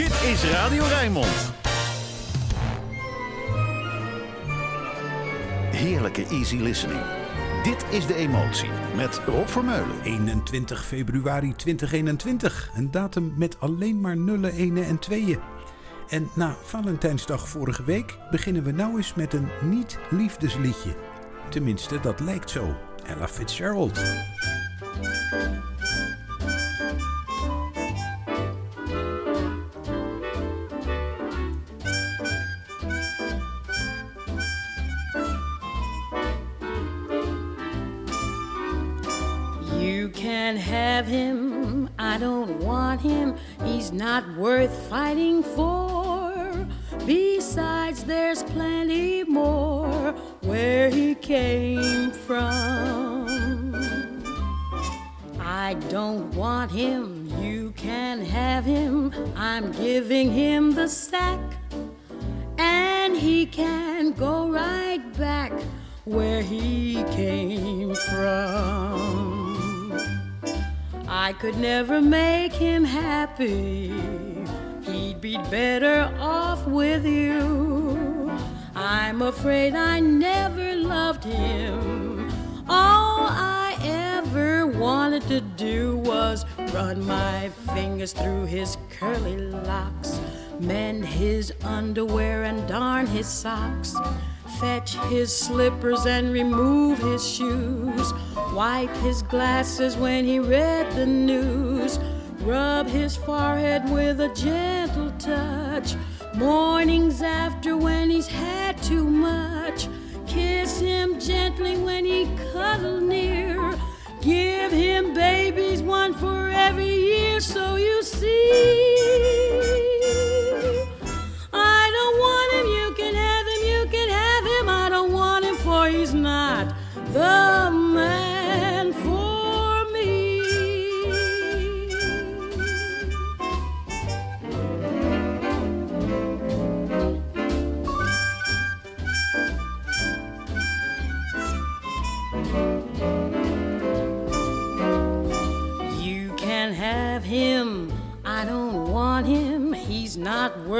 Dit is Radio Rijnmond. Heerlijke easy listening. Dit is De Emotie met Rob Vermeulen. 21 februari 2021. Een datum met alleen maar nullen, enen en tweeën. En na Valentijnsdag vorige week beginnen we nou eens met een niet-liefdesliedje. Tenminste, dat lijkt zo. Ella Fitzgerald. Him, he's not worth fighting for. Besides, there's plenty more where he came from. I don't want him, you can have him, I'm giving him the sack. And he can go right back where he came from. I could never make him happy. He'd be better off with you. I'm afraid I never loved him. All I ever wanted to do was run my fingers through his curly locks, mend his underwear and darn his socks fetch his slippers and remove his shoes, wipe his glasses when he read the news, rub his forehead with a gentle touch, mornings after when he's had too much, kiss him gently when he cuddled near. Give him babies, one for every year, so you see.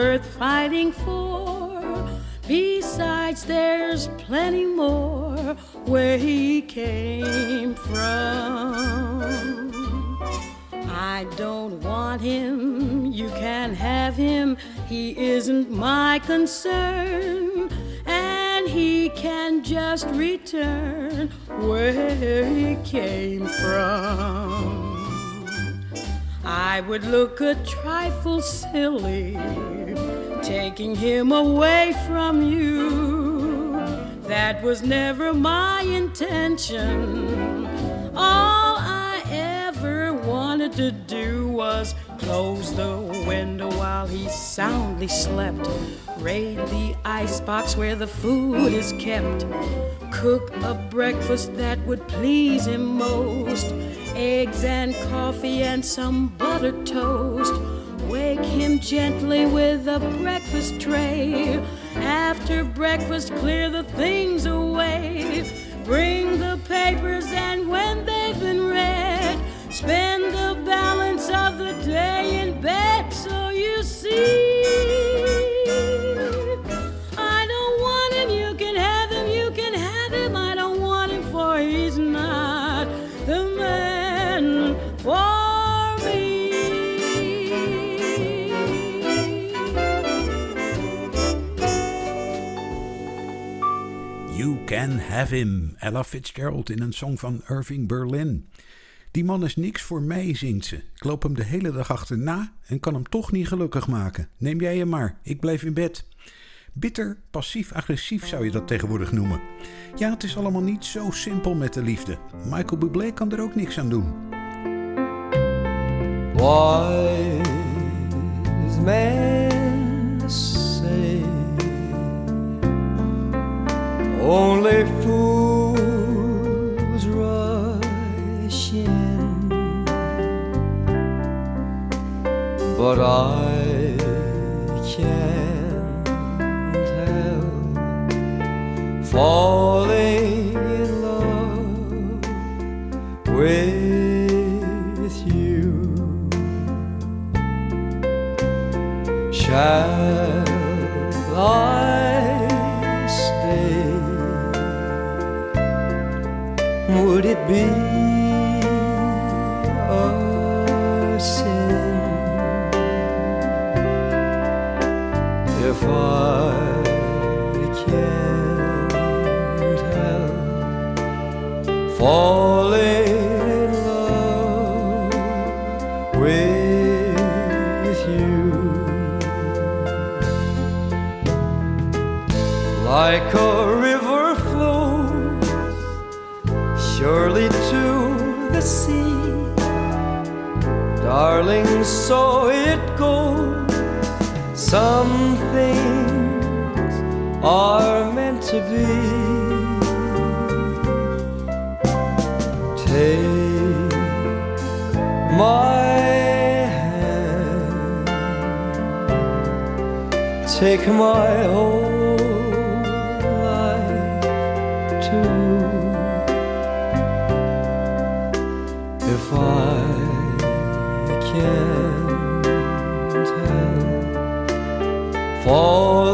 Worth fighting for. Besides, there's plenty more where he came from. I don't want him, you can have him, he isn't my concern. And he can just return where he came from. I would look a trifle silly taking him away from you. That was never my intention. All I ever wanted to do was close the window while he soundly slept, raid the icebox where the food is kept, cook a breakfast that would please him most eggs and coffee and some buttered toast. Wake him gently with a breakfast tray. After breakfast, clear the things away. Bring the papers, and Have Him. Ella Fitzgerald in een song van Irving Berlin. Die man is niks voor mij, zingt ze. Ik loop hem de hele dag achterna en kan hem toch niet gelukkig maken. Neem jij hem maar, ik blijf in bed. Bitter, passief-agressief zou je dat tegenwoordig noemen. Ja, het is allemaal niet zo simpel met de liefde. Michael Bublé kan er ook niks aan doen. Wise men only fools rush in, but I can't help falling in love with you. Shall Would it be a sin if I can't help falling in love with you? like a surely to the sea. Darling, so it goes. Some things are meant to be. Take my hand, take my whole falling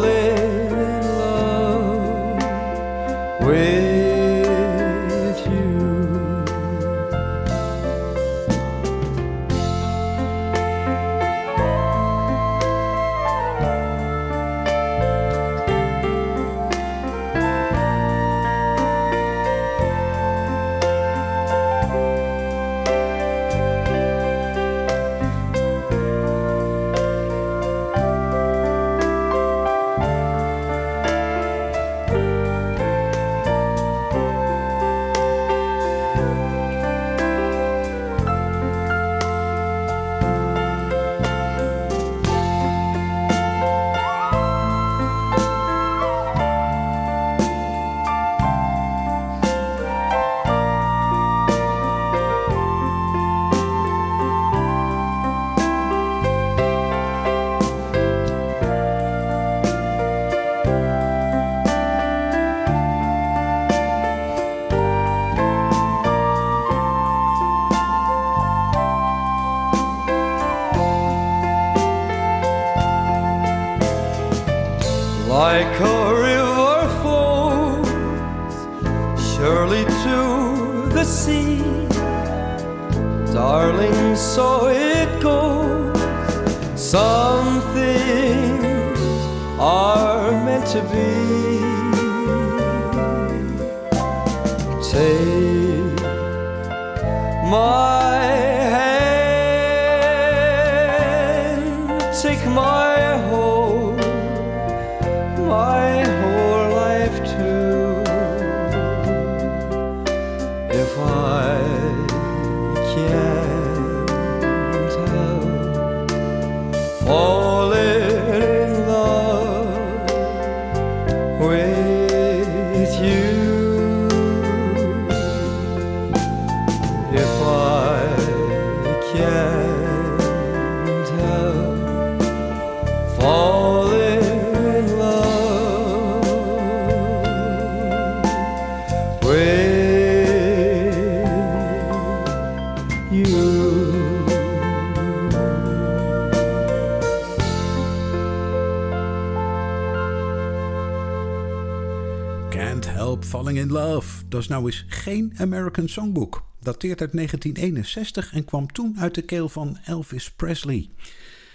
Love. Dat is nou eens geen American Songbook. Dateert uit 1961 en kwam toen uit de keel van Elvis Presley.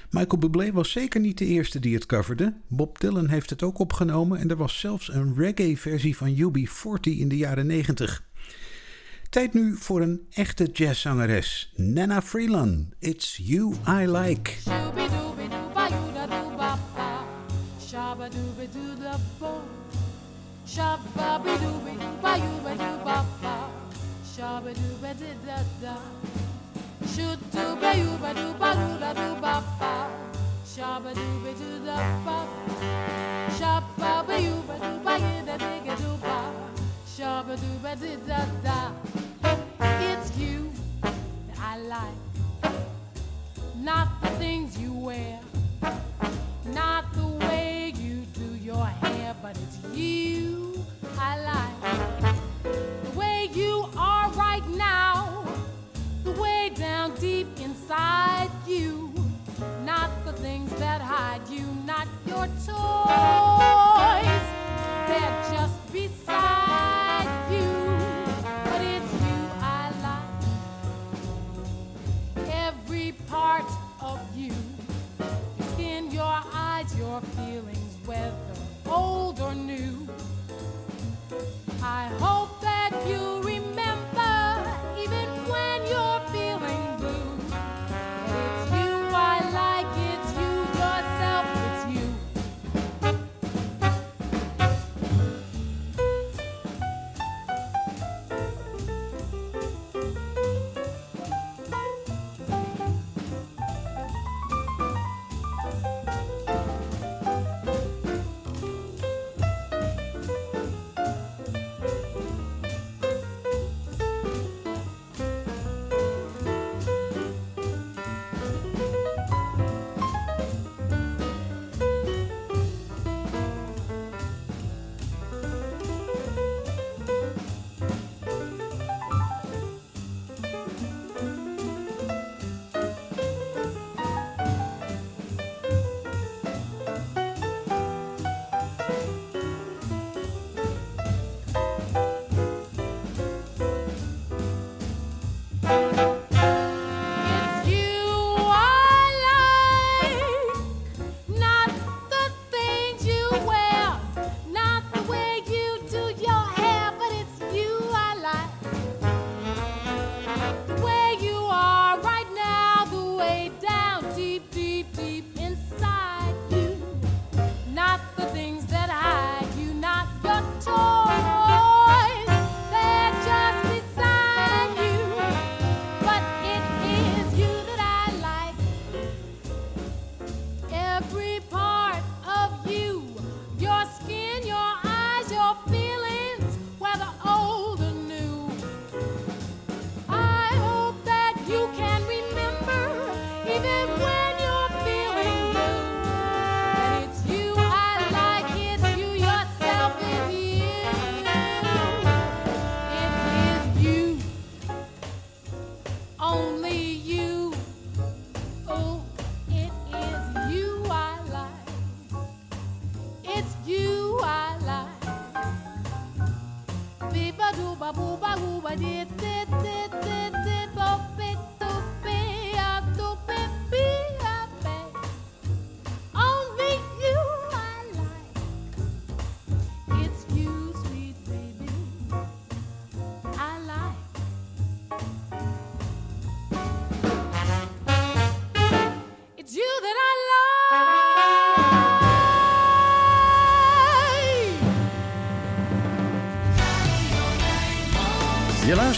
Michael Bublé was zeker niet de eerste die het coverde. Bob Dylan heeft het ook opgenomen en er was zelfs een reggae-versie van UB40 in de jaren 90. Tijd nu voor een echte jazzzangeres, Nana Freeland. It's You I Like. Shabba-be-dooby-ba-you-ba-doo-ba-ba. Shabba-dooby-dee-da-da. Shoot-dooby-doo-ba-doo-ba-doo-ba-doo-ba-ba. Shabba-dooby-doo-da-ba. Shabba-be-doo-ba-doo-ba-you-da-dig-a-doo-ba. Shabba-dooby-dee-da-da. It's you that I like not the things you wear, not the way you do your hair, but it's you I like the way you are right now, the way down deep inside you, not the things that hide you, not your toy.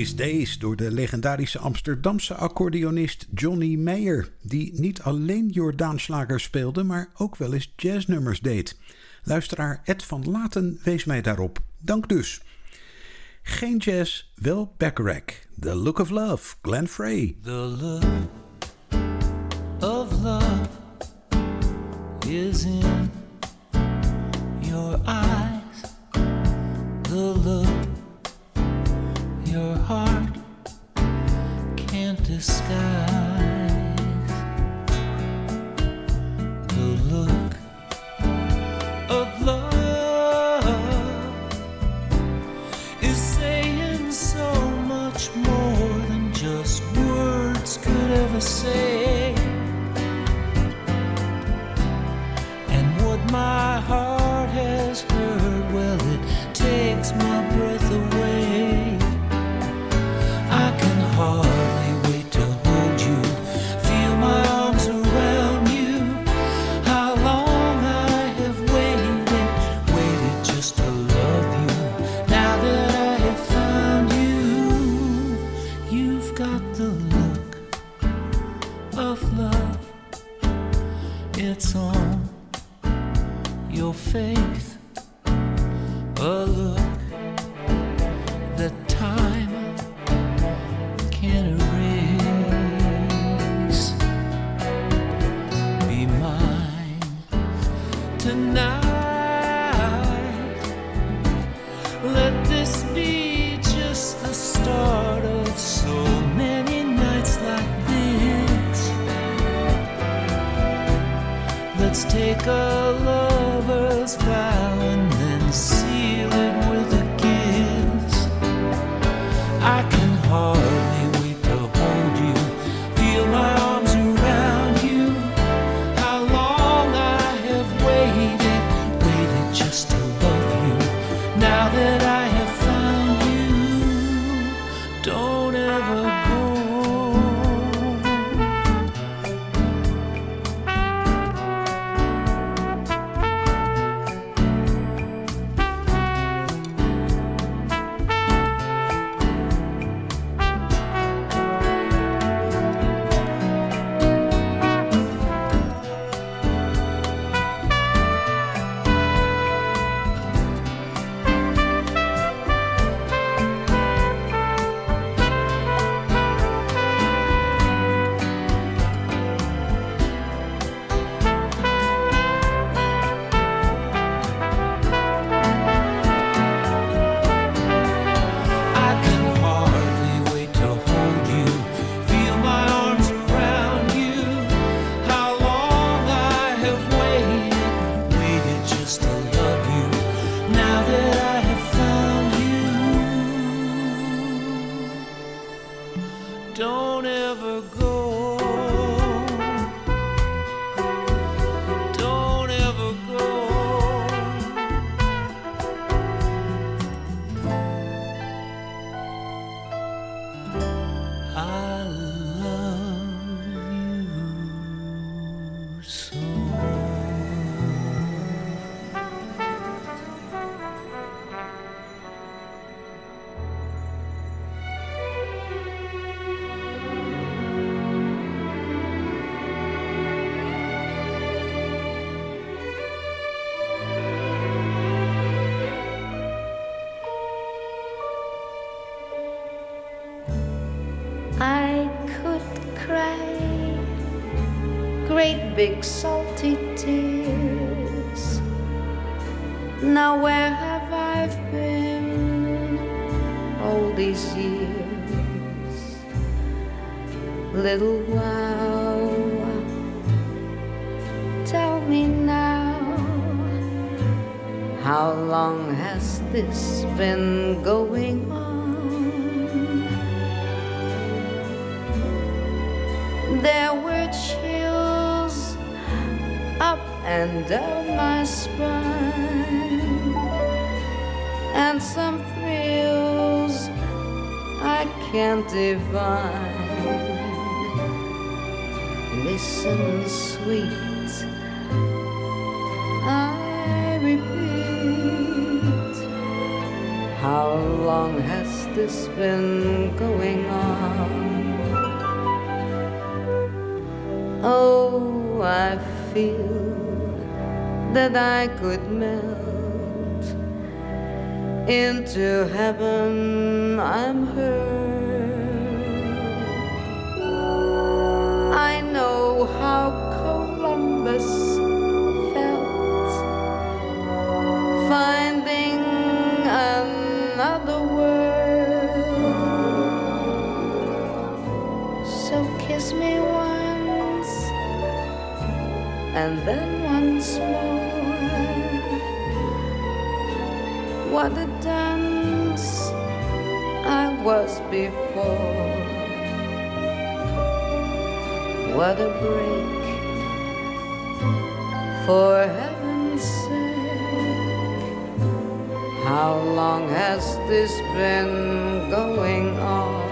These Days door de legendarische Amsterdamse accordeonist Johnny Mayer, die niet alleen Jordaanslager speelde, maar ook wel eens jazznummers deed. Luisteraar Ed van Laten wees mij daarop. Dank dus. Geen jazz, wel Bacharach. The Look of Love, Glenn Frey. The look of love is in big salty tears. Now, where have I been all these years? Little while, tell me now, how long has this been going on? There and down my spine, and some thrills I can't define. Listen, sweet, I repeat, how long has this been going on? Oh, I feel that I could melt into heaven. I'm hurt. I know how Columbus felt finding another world. So kiss me once and then What a break, for heaven's sake. How long has this been going on?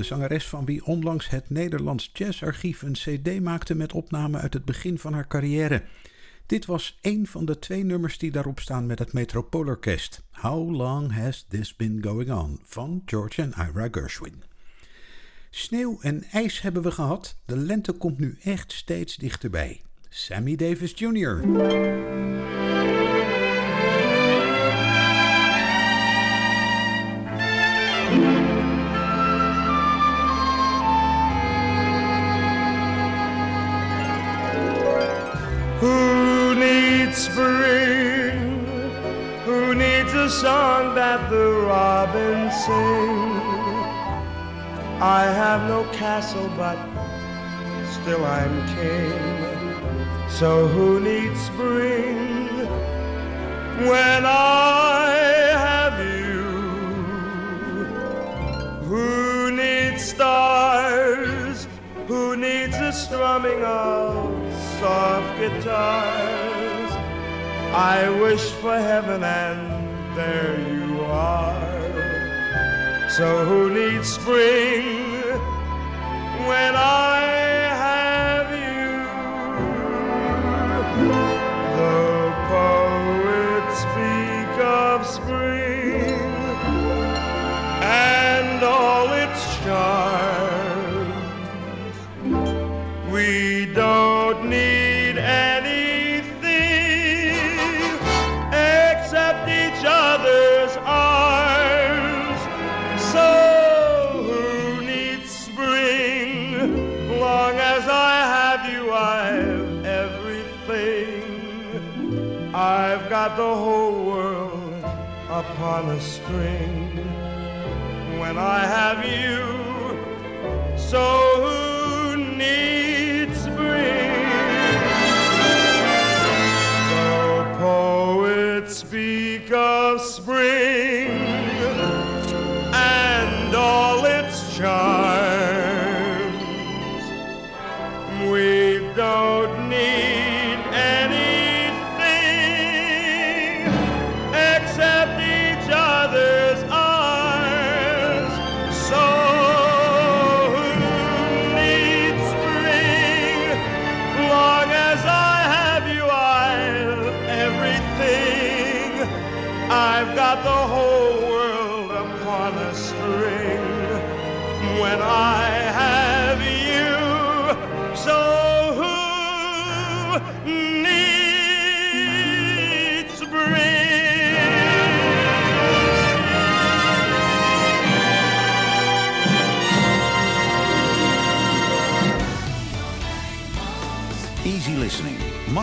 De zangeres van wie onlangs het Nederlands Jazzarchief een CD maakte met opnamen uit het begin van haar carrière. Dit was een van de twee nummers die daarop staan met het Metropoolorkest. How Long Has This Been Going On van George en Ira Gershwin. Sneeuw en ijs hebben we gehad. De lente komt nu echt steeds dichterbij. Sammy Davis Jr. song that the robins sing? I have no castle, but still I'm king. So who needs spring when I have you? Who needs stars? Who needs the strumming of soft guitars? I wish for heaven and there you are. So who needs spring when I got the whole world upon a string when I have you. So who needs spring? The poets speak of spring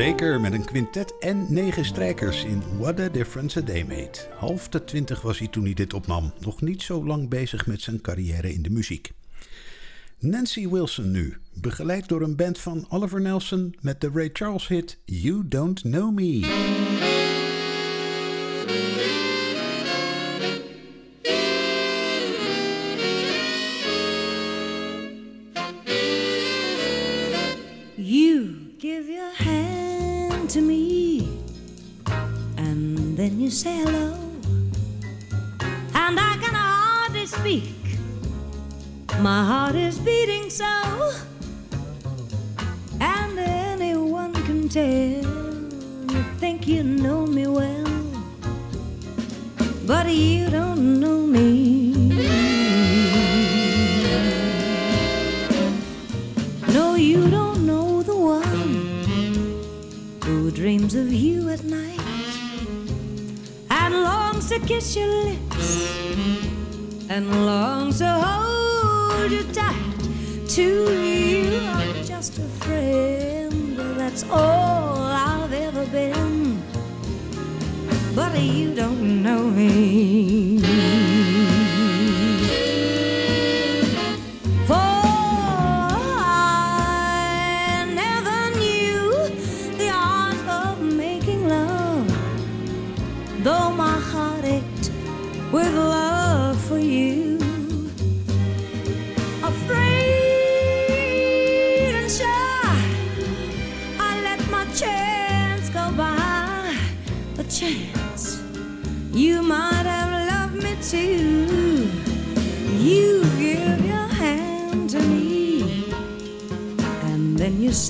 Baker met een quintet en negen strijkers in What a Difference a Day Made. Half de twintig was hij toen hij dit opnam. Nog niet zo lang bezig met zijn carrière in de muziek. Nancy Wilson nu, begeleid door een band van Oliver Nelson met de Ray Charles hit You Don't Know Me. Then you say hello, and I can hardly speak. My heart is beating so, and anyone can tell. You think you know me well, but you don't to kiss your lips and longs to hold you tight. To you, I'm just a friend. That's all I've ever been. But you don't know me.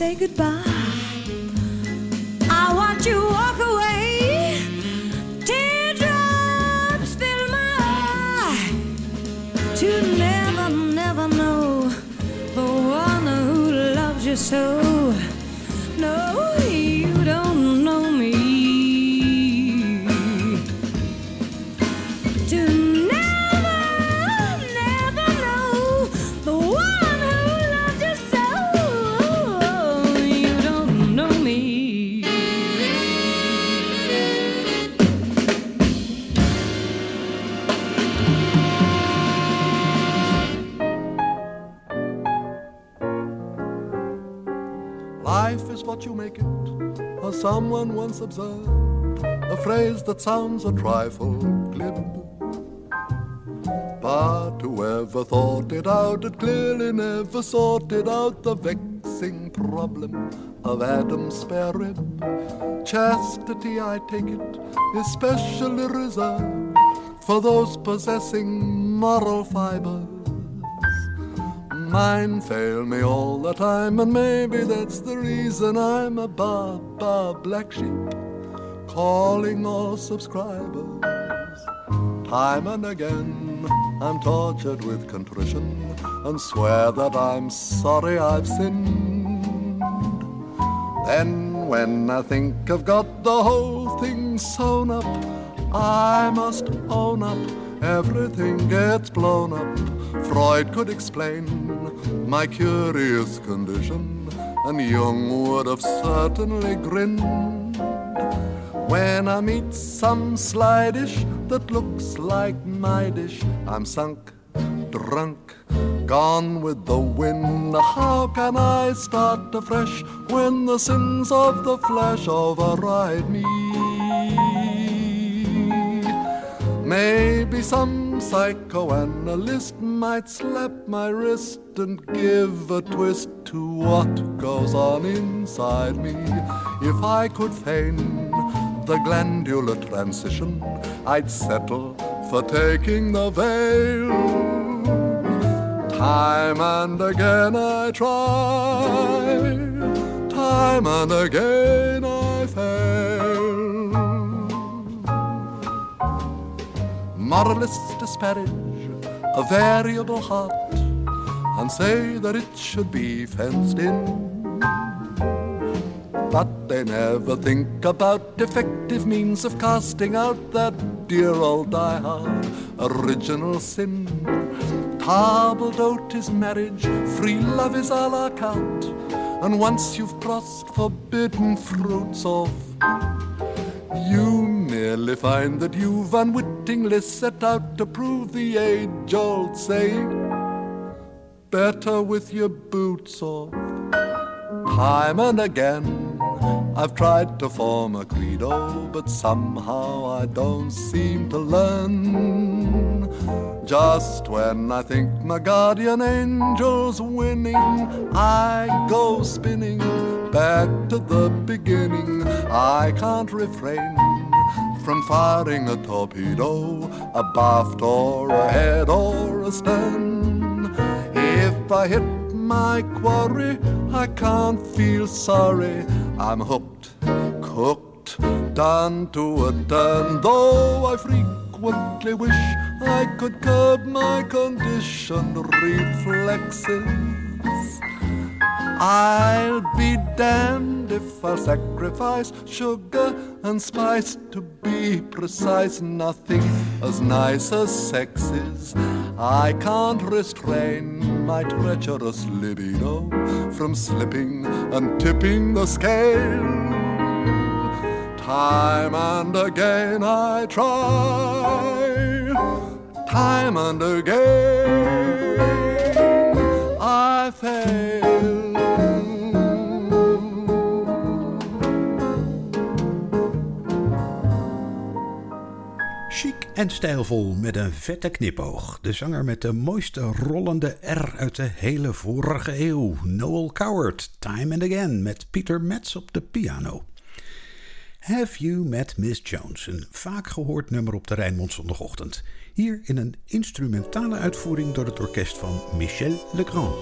Say goodbye. I watch you walk away. Teardrops fill my eye to never, never know the one who loves you so. No, you don't know me. To observed, a phrase that sounds a trifle glib. But whoever thought it out had clearly never sorted out the vexing problem of Adam's spare rib. Chastity, I take it, is specially reserved for those possessing moral fibers. Mine fail me all the time, and maybe that's the reason I'm a bar, bar black sheep, calling all subscribers. Time and again, I'm tortured with contrition and swear that I'm sorry I've sinned. Then, when I think I've got the whole thing sewn up, I must own up, everything gets blown up. Freud could explain my curious condition, and Jung would have certainly grinned. When I meet some sly dish that looks like my dish, I'm sunk, drunk, gone with the wind. How can I start afresh when the sins of the flesh override me? Maybe some psychoanalyst might slap my wrist and give a twist to what goes on inside me. If I could feign the glandular transition, I'd settle for taking the veil. Time and again I try, time and again I fail. Moralists disparage a variable heart and say that it should be fenced in. But they never think about effective means of casting out that dear old diehard original sin. Table d'hote is marriage, free love is a la carte, and once you've crossed forbidden fruits off, you merely find that you've unwittingly set out to prove the age old saying better with your boots off. Time and again, I've tried to form a credo, but somehow I don't seem to learn. Just when I think my guardian angel's winning, I go spinning back to the beginning. I can't refrain from firing a torpedo, abaft or ahead or astern. If I hit my quarry, I can't feel sorry. I'm hooked, cooked, done to a turn. Though I frequently wish I could curb my conditioned reflexes. I'll be damned if I'll sacrifice sugar and spice to be precise. Nothing as nice as sex is. I can't restrain my treacherous libido from slipping and tipping the scale. Time and again I try, time and again I fail. En stijlvol met een vette knipoog. De zanger met de mooiste rollende R uit de hele vorige eeuw. Noel Coward, Time and Again, met Peter Metz op de piano. Have You Met Miss Jones, een vaak gehoord nummer op de Rijnmond zondagochtend. Hier in een instrumentale uitvoering door het orkest van Michel Legrand.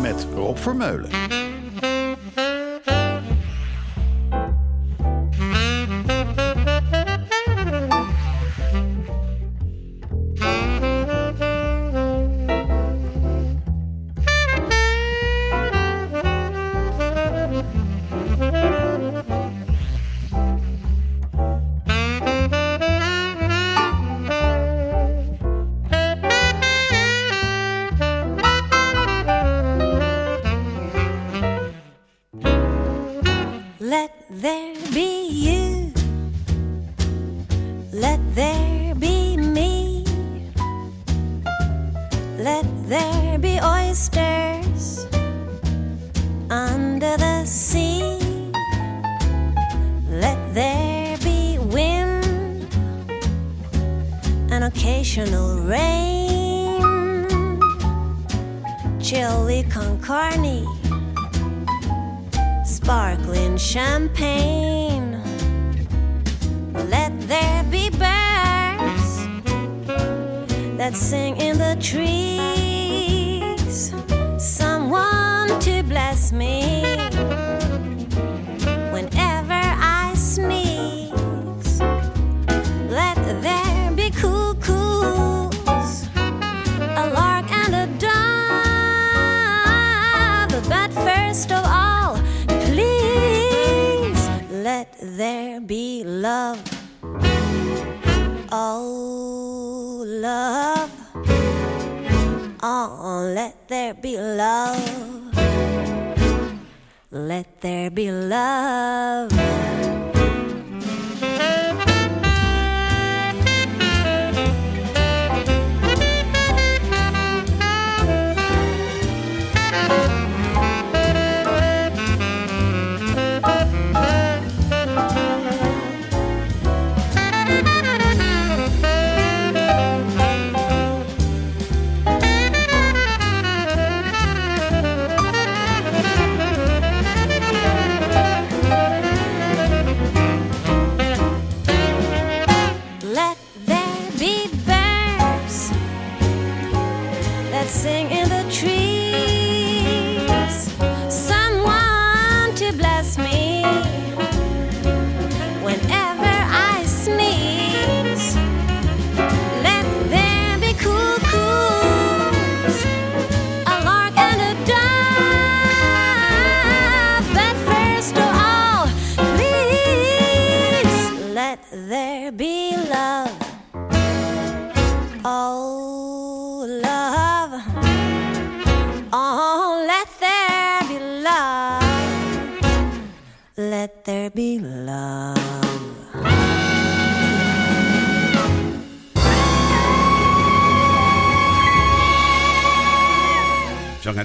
Met Rob Vermeulen.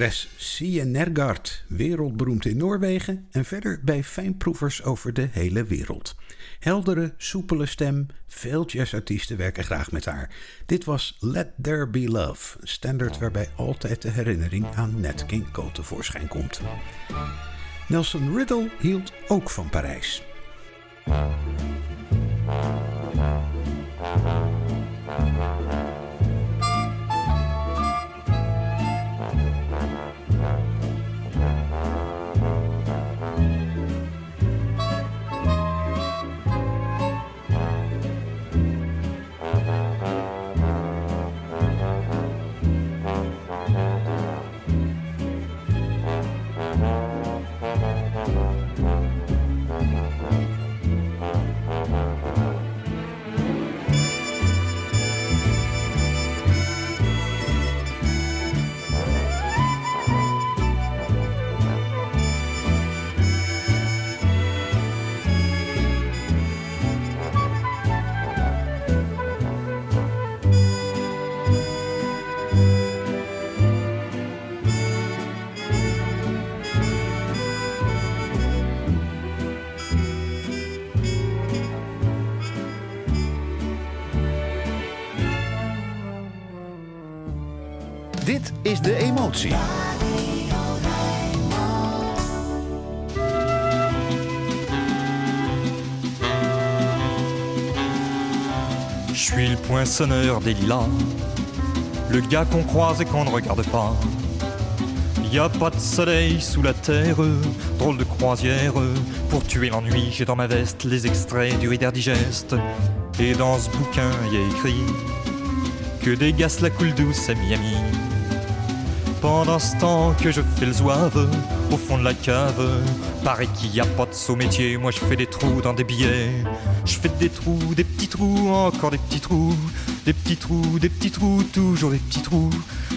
Zangeres Sie Nergard, wereldberoemd in Noorwegen en verder bij fijnproevers over de hele wereld. Heldere, soepele stem, veel jazzartiesten werken graag met haar. Dit was Let There Be Love, een standaard waarbij altijd de herinnering aan Nat King Cole tevoorschijn komt. Nelson Riddle hield ook van Parijs. De emotie. Je suis le poinçonneur des lilas, le gars qu'on croise et qu'on ne regarde pas. Y a pas de soleil sous la terre, drôle de croisière. Pour tuer l'ennui, j'ai dans ma veste les extraits du Reader Digest. Et dans ce bouquin, y a écrit que des gaz la coule douce à Miami. Pendant ce temps que je fais le zouave au fond de la cave, paraît qu'il y a pas de saut métier. Moi je fais des trous dans des billets. Je fais des trous, des petits trous, encore des petits trous, des petits trous, des petits trous, toujours des petits trous,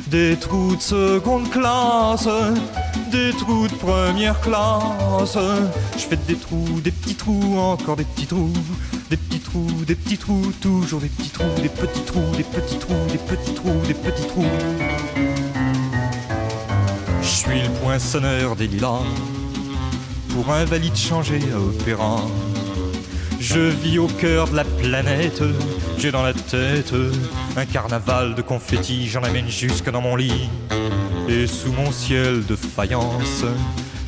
des trous de seconde classe, des trous de première classe. Je fais des trous, des petits trous, encore des petits trous, des petits trous, des petits trous, toujours des petits trous, des petits trous, des petits trous, des petits trous, des petits trous. Je suis le poinçonneur des lilas pour un valide changé à opéra. Je vis au cœur de la planète, j'ai dans la tête un carnaval de confettis, j'en amène jusque dans mon lit. Et sous mon ciel de faïence,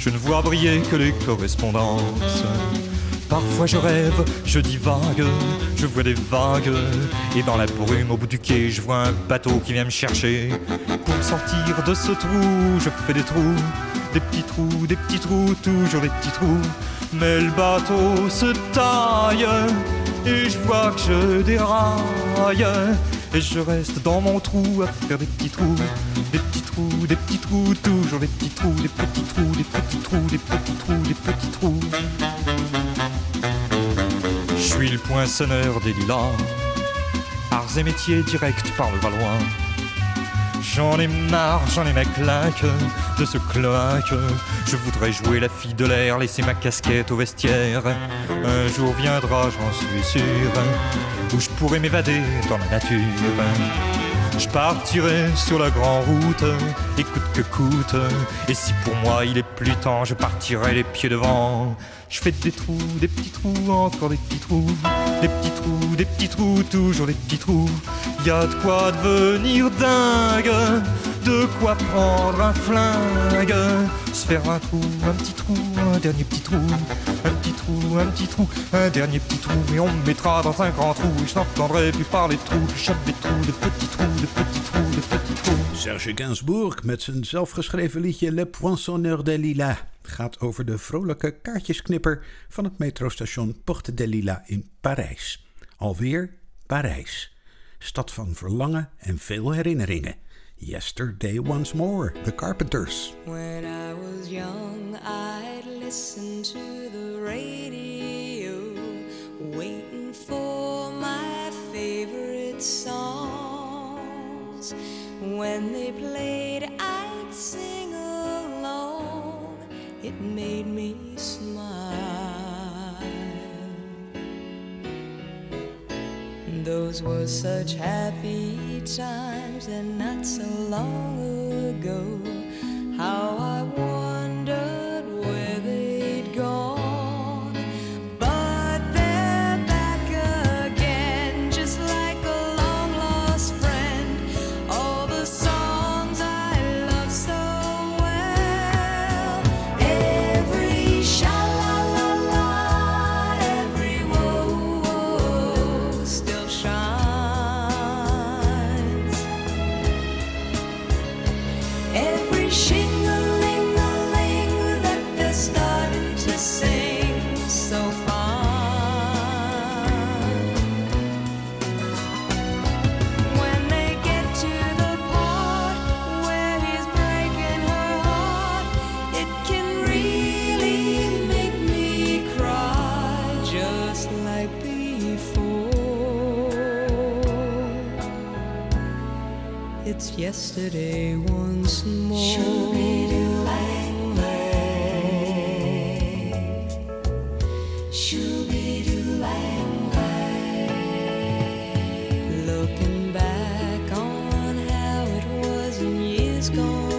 je ne vois briller que les correspondances. Parfois je rêve, je divague, je vois des vagues, et dans la brume au bout du quai, je vois un bateau qui vient me chercher. Pour me sortir de ce trou, je fais des trous, des petits trous, des petits trous, toujours des petits trous. Mais le bateau se taille, et je vois que je déraille, et je reste dans mon trou à faire des petits trous, des petits trous, des petits trous, toujours des petits trous, des petits trous, des petits trous, des petits trous, des petits trous. Je suis le poinçonneur des lilas. arts et métiers directs par le Valois. J'en ai marre, j'en ai ma claque de ce cloaque. Je voudrais jouer la fille de l'air, laisser ma casquette au vestiaire. Un jour viendra, j'en suis sûr, où je pourrai m'évader dans la nature. Je partirai sur la grande route, et coûte que coûte. Et si pour moi il est plus temps, je partirai les pieds devant. Je fais des trous, des petits trous, encore des petits trous, des petits trous, des petits trous, toujours des petits trous. Y a de quoi devenir dingue, de quoi prendre un flingue, se faire un trou, un petit trou, un dernier petit trou, un petit trou, un petit trou, un dernier petit trou, et on me mettra dans un grand trou, et je n'entendrai plus parler de trous, je chope des trous, de petits trous, de petits trous, de petits trous. Serge Gainsbourg met zijn zelfgeschreven liedje Le Poinçonneur de Lila gaat over de vrolijke kaartjesknipper van het metrostation Porte de Lila in Parijs. Alweer Parijs. Stad van verlangen en veel herinneringen. Yesterday Once More, The Carpenters. When I was young, I'd listen to the radio, waiting for my favorite songs. When they played, Those were such happy times and not so long ago. How I yesterday once more. Looking back on how it was in years gone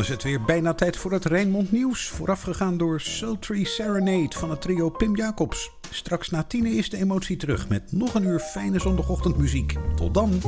dan is het weer bijna tijd voor het Rijnmond Nieuws. Voorafgegaan door Sultry Serenade van het trio Pim Jacobs. Straks na tienen is de emotie terug met nog een uur fijne zondagochtendmuziek. Tot dan!